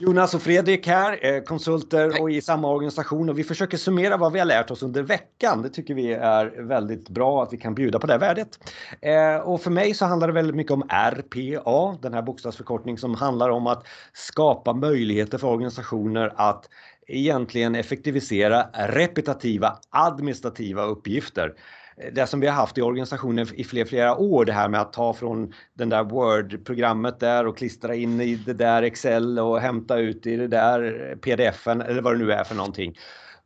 Jonas och Fredrik här, konsulter och i samma organisation och vi försöker summera vad vi har lärt oss under veckan. Det tycker vi är väldigt bra att vi kan bjuda på det värdet. Och för mig så handlar det väldigt mycket om RPA, den här bokstavsförkortning som handlar om att skapa möjligheter för organisationer att egentligen effektivisera repetitiva administrativa uppgifter det som vi har haft i organisationen i flera, flera år, det här med att ta från den där Word-programmet där och klistra in i det där Excel och hämta ut i det där pdf-en eller vad det nu är för någonting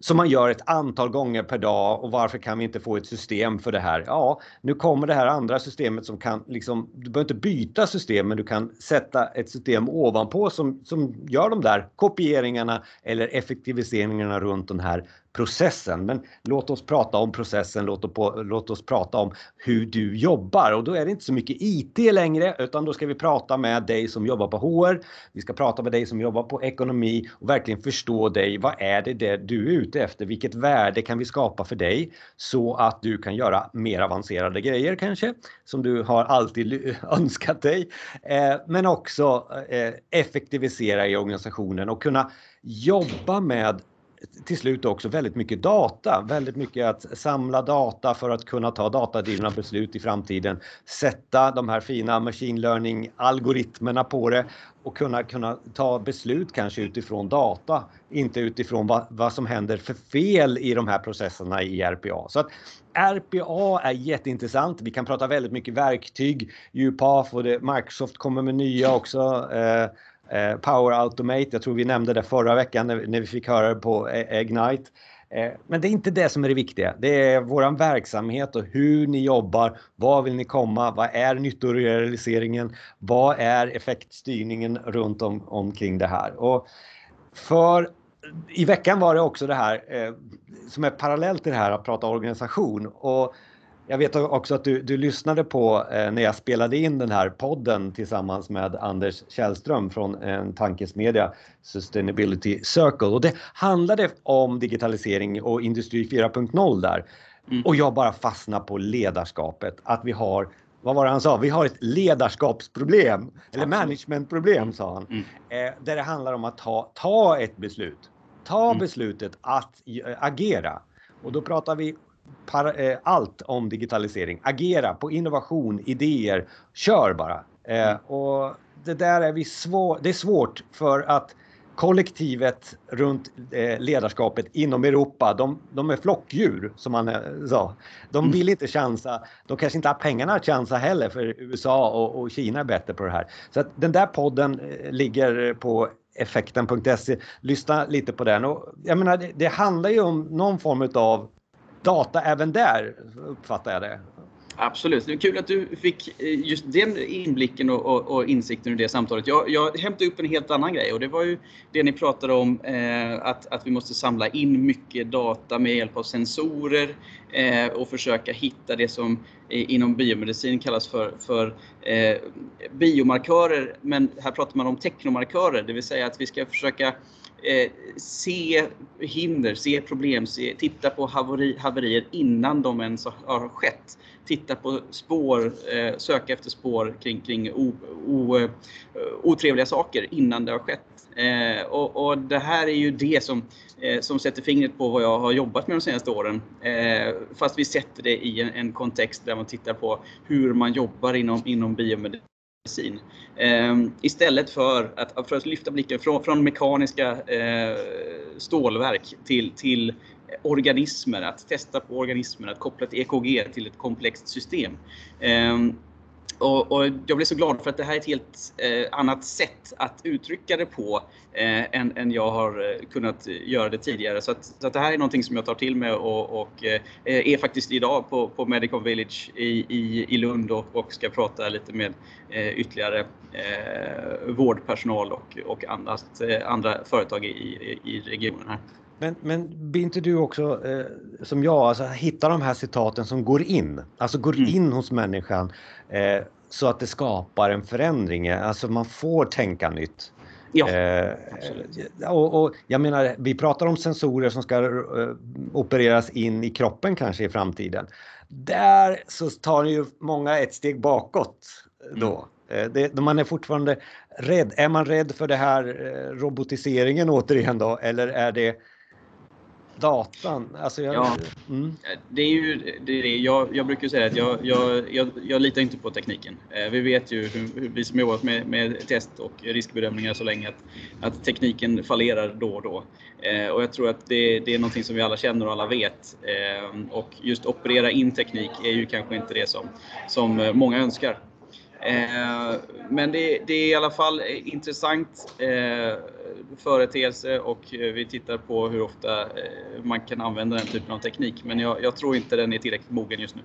som man gör ett antal gånger per dag och varför kan vi inte få ett system för det här? Ja, nu kommer det här andra systemet som kan liksom, du behöver inte byta system men du kan sätta ett system ovanpå som, som gör de där kopieringarna eller effektiviseringarna runt den här processen. Men låt oss prata om processen, låt, på, låt oss prata om hur du jobbar och då är det inte så mycket IT längre utan då ska vi prata med dig som jobbar på HR. Vi ska prata med dig som jobbar på ekonomi och verkligen förstå dig. Vad är det, det du är ute efter? Vilket värde kan vi skapa för dig så att du kan göra mer avancerade grejer kanske som du har alltid önskat dig. Eh, men också eh, effektivisera i organisationen och kunna jobba med till slut också väldigt mycket data, väldigt mycket att samla data för att kunna ta datadrivna beslut i framtiden. Sätta de här fina machine learning algoritmerna på det och kunna, kunna ta beslut kanske utifrån data, inte utifrån vad, vad som händer för fel i de här processerna i RPA. Så att RPA är jätteintressant. Vi kan prata väldigt mycket verktyg, UPAF och det, Microsoft kommer med nya också. Eh, Eh, Power Automate, jag tror vi nämnde det förra veckan när, när vi fick höra det på e- Ignite. Eh, men det är inte det som är det viktiga. Det är våran verksamhet och hur ni jobbar. Var vill ni komma? Vad är nyttorealiseringen? Vad är effektstyrningen runt om, omkring det här? Och för i veckan var det också det här eh, som är parallellt till det här att prata organisation och jag vet också att du, du lyssnade på eh, när jag spelade in den här podden tillsammans med Anders Källström från en tankesmedja, Sustainability Circle. Och det handlade om digitalisering och industri 4.0 där. Mm. Och jag bara fastnade på ledarskapet, att vi har vad var det han sa? Vi har ett ledarskapsproblem eller managementproblem sa han. Mm. Eh, där det handlar om att ta, ta ett beslut. Ta mm. beslutet att agera. Och då pratar vi Eh, allt om digitalisering. Agera på innovation, idéer. Kör bara. Eh, och det där är vi svår, det är svårt för att kollektivet runt eh, ledarskapet inom Europa, de, de är flockdjur som man sa. De vill inte chansa. De kanske inte har pengarna att chansa heller för USA och, och Kina är bättre på det här. Så att den där podden ligger på effekten.se. Lyssna lite på den. Och jag menar, det, det handlar ju om någon form av data även där, uppfattar jag det. Absolut. Det är kul att du fick eh, just den inblicken och, och, och insikten i det samtalet. Jag, jag hämtade upp en helt annan grej och det var ju det ni pratade om eh, att, att vi måste samla in mycket data med hjälp av sensorer eh, och försöka hitta det som inom biomedicin kallas för, för eh, biomarkörer. Men här pratar man om teknomarkörer, det vill säga att vi ska försöka eh, se hinder, se problem, se, titta på haveri, haverier innan de ens har skett. Titta på spår, eh, söka efter spår kring, kring o, o, eh, otrevliga saker innan det har skett. Eh, och, och, det här är ju det som, eh, som sätter fingret på vad jag har jobbat med de senaste åren. Eh, fast vi sätter det i en, en, kontext där man tittar på hur man jobbar inom, inom biomedicin. Eh, istället för att, för att lyfta blicken från, från mekaniska eh, stålverk till, till organismer, att testa på organismer, att koppla ett EKG till ett komplext system. Eh, och, och, jag blev så glad för att det här är ett helt eh, annat sätt att uttrycka det på eh, än, än, jag har eh, kunnat göra det tidigare. Så, att, så att det här är någonting som jag tar till mig och, och eh, är faktiskt idag på, på Medical Village i, i, i Lund och, och, ska prata lite med eh, ytterligare eh, vårdpersonal och, och annat, eh, andra företag i, i, i regionen här. Men, men blir inte du också eh, som jag, alltså hitta de här citaten som går in, alltså går mm. in hos människan eh, så att det skapar en förändring, alltså man får tänka nytt. Ja, eh, och, och, jag menar, vi pratar om sensorer som ska eh, opereras in i kroppen kanske i framtiden. Där så tar ju många ett steg bakåt då. Mm. Eh, det, man är fortfarande rädd? Är man rädd för det här eh, robotiseringen återigen då? Eller är det datan? Alltså jag, ja, mm. Det är ju det är. Jag, jag brukar säga att jag, jag, jag, jag litar inte på tekniken. Eh, vi vet ju, hur, hur vi som jobbat med, med test och riskbedömningar så länge, att, att tekniken fallerar då och då. Eh, och jag tror att det, det är någonting som vi alla känner och alla vet. Eh, och just operera in teknik är ju kanske inte det som, som många önskar. Eh, men det, det, är i alla fall intressant eh, företeelse och eh, vi tittar på hur ofta man kan använda den typen av teknik. Men jag, jag tror inte den är tillräckligt mogen just nu.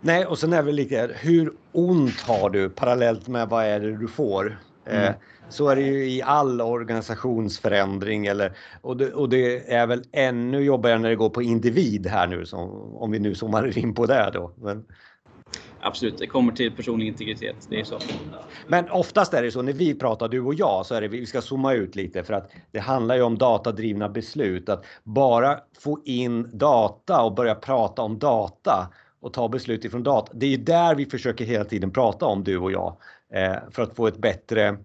Nej, och sen är väl lika hur ont har du parallellt med vad är det du får? Mm. Så är det ju i all organisationsförändring eller, och, det, och det är väl ännu jobbigare när det går på individ här nu, som, om vi nu zoomar in på det då. Men, Absolut, det kommer till personlig integritet. Det är så. Men oftast är det så när vi pratar, du och jag, så är det vi ska zooma ut lite för att det handlar ju om datadrivna beslut. Att bara få in data och börja prata om data och ta beslut ifrån data. Det är ju där vi försöker hela tiden prata om, du och jag, eh, för att få ett bättre...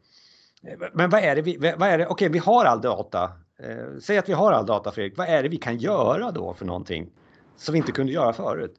Men vad är det vi... Vad är det? Okej, vi har all data. Eh, säg att vi har all data, Fredrik. Vad är det vi kan göra då för någonting som vi inte kunde göra förut?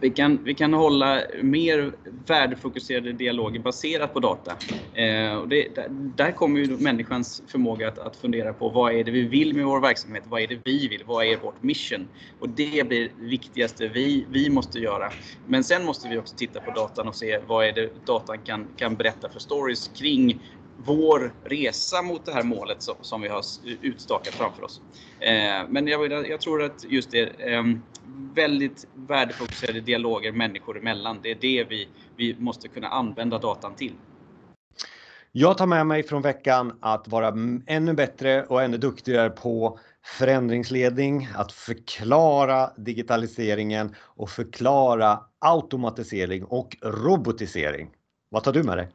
Vi kan, vi kan hålla mer värdefokuserade dialoger baserat på data. Eh, och det, där kommer ju människans förmåga att, att, fundera på vad är det vi vill med vår verksamhet? Vad är det vi vill? Vad är vårt mission? Och det blir det viktigaste vi, vi måste göra. Men sen måste vi också titta på datan och se vad är det datan kan, kan berätta för stories kring vår resa mot det här målet som, som vi har utstakat framför oss. Eh, men jag, jag, tror att just det, eh, väldigt värdefokuserade dialoger människor emellan, det är det vi, vi måste kunna använda datan till. Jag tar med mig från veckan att vara ännu bättre och ännu duktigare på förändringsledning, att förklara digitaliseringen och förklara automatisering och robotisering. Vad tar du med dig?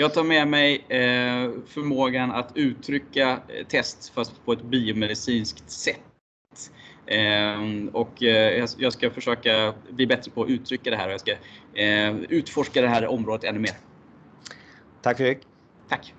Jag tar med mig eh, förmågan att uttrycka eh, test fast på ett biomedicinskt sätt. Eh, och eh, jag ska försöka bli bättre på att uttrycka det här och jag ska utforska det här området ännu mer. Tack Fredrik. Tack.